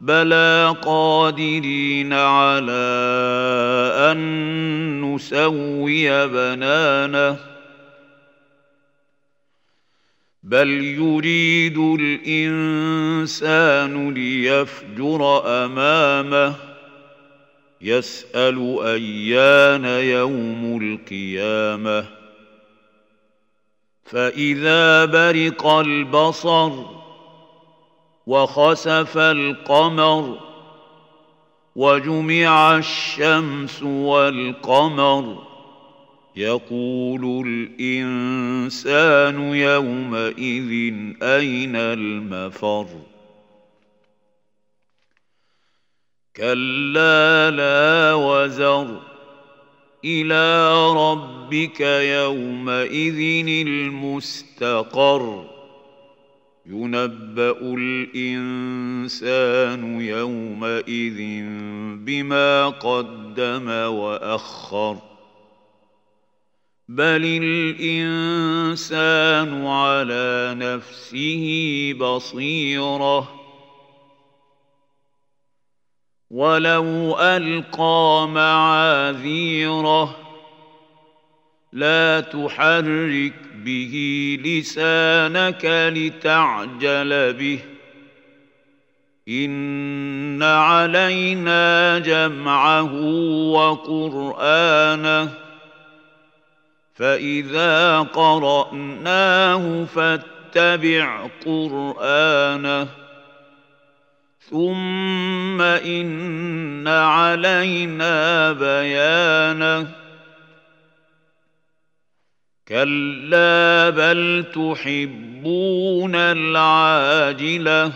بلى قادرين على ان نسوي بنانه بل يريد الانسان ليفجر امامه يسال ايان يوم القيامه فاذا برق البصر وخسف القمر وجمع الشمس والقمر يقول الإنسان يومئذ أين المفر كلا لا وزر إلى ربك يومئذ المستقر ينبا الانسان يومئذ بما قدم واخر بل الانسان على نفسه بصيره ولو القى معاذيره لا تحرك به لسانك لتعجل به. إن علينا جمعه وقرآنه. فإذا قرأناه فاتبع قرآنه. ثم إن علينا بيانه. كلا بل تحبون العاجلة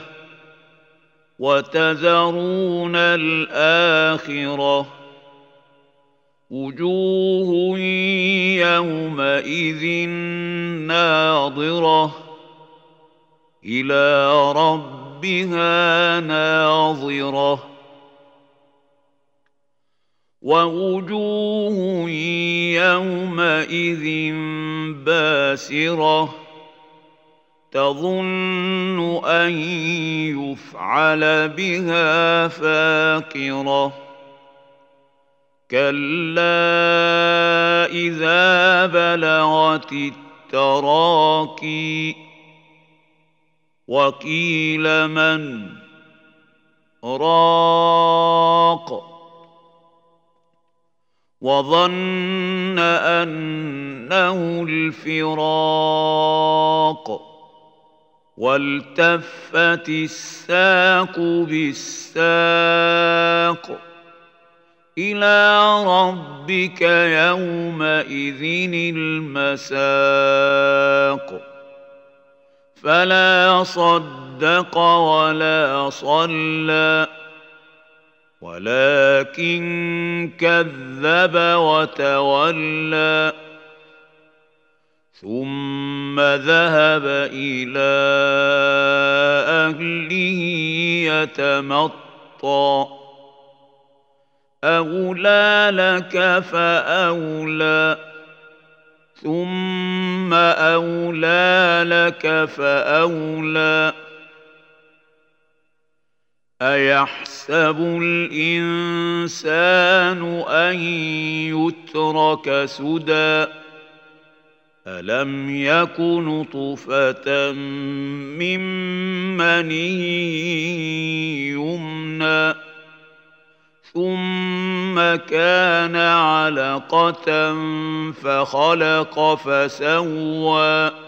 وتذرون الآخرة وجوه يومئذ ناظرة إلى ربها ناظرة ووجوه يومئذ باسرة تظن أن يفعل بها فاقرة كلا إذا بلغت التراكي وقيل من راق وظن انه الفراق والتفت الساق بالساق إلى ربك يومئذ المساق فلا صدق ولا صلى ولكن كذب وتولى ثم ذهب إلى أهله يتمطى. أولى لك فأولى ثم أولى لك فأولى. ايحسب الانسان ان يترك سدى الم يك نطفه من مني يمنى ثم كان علقه فخلق فسوى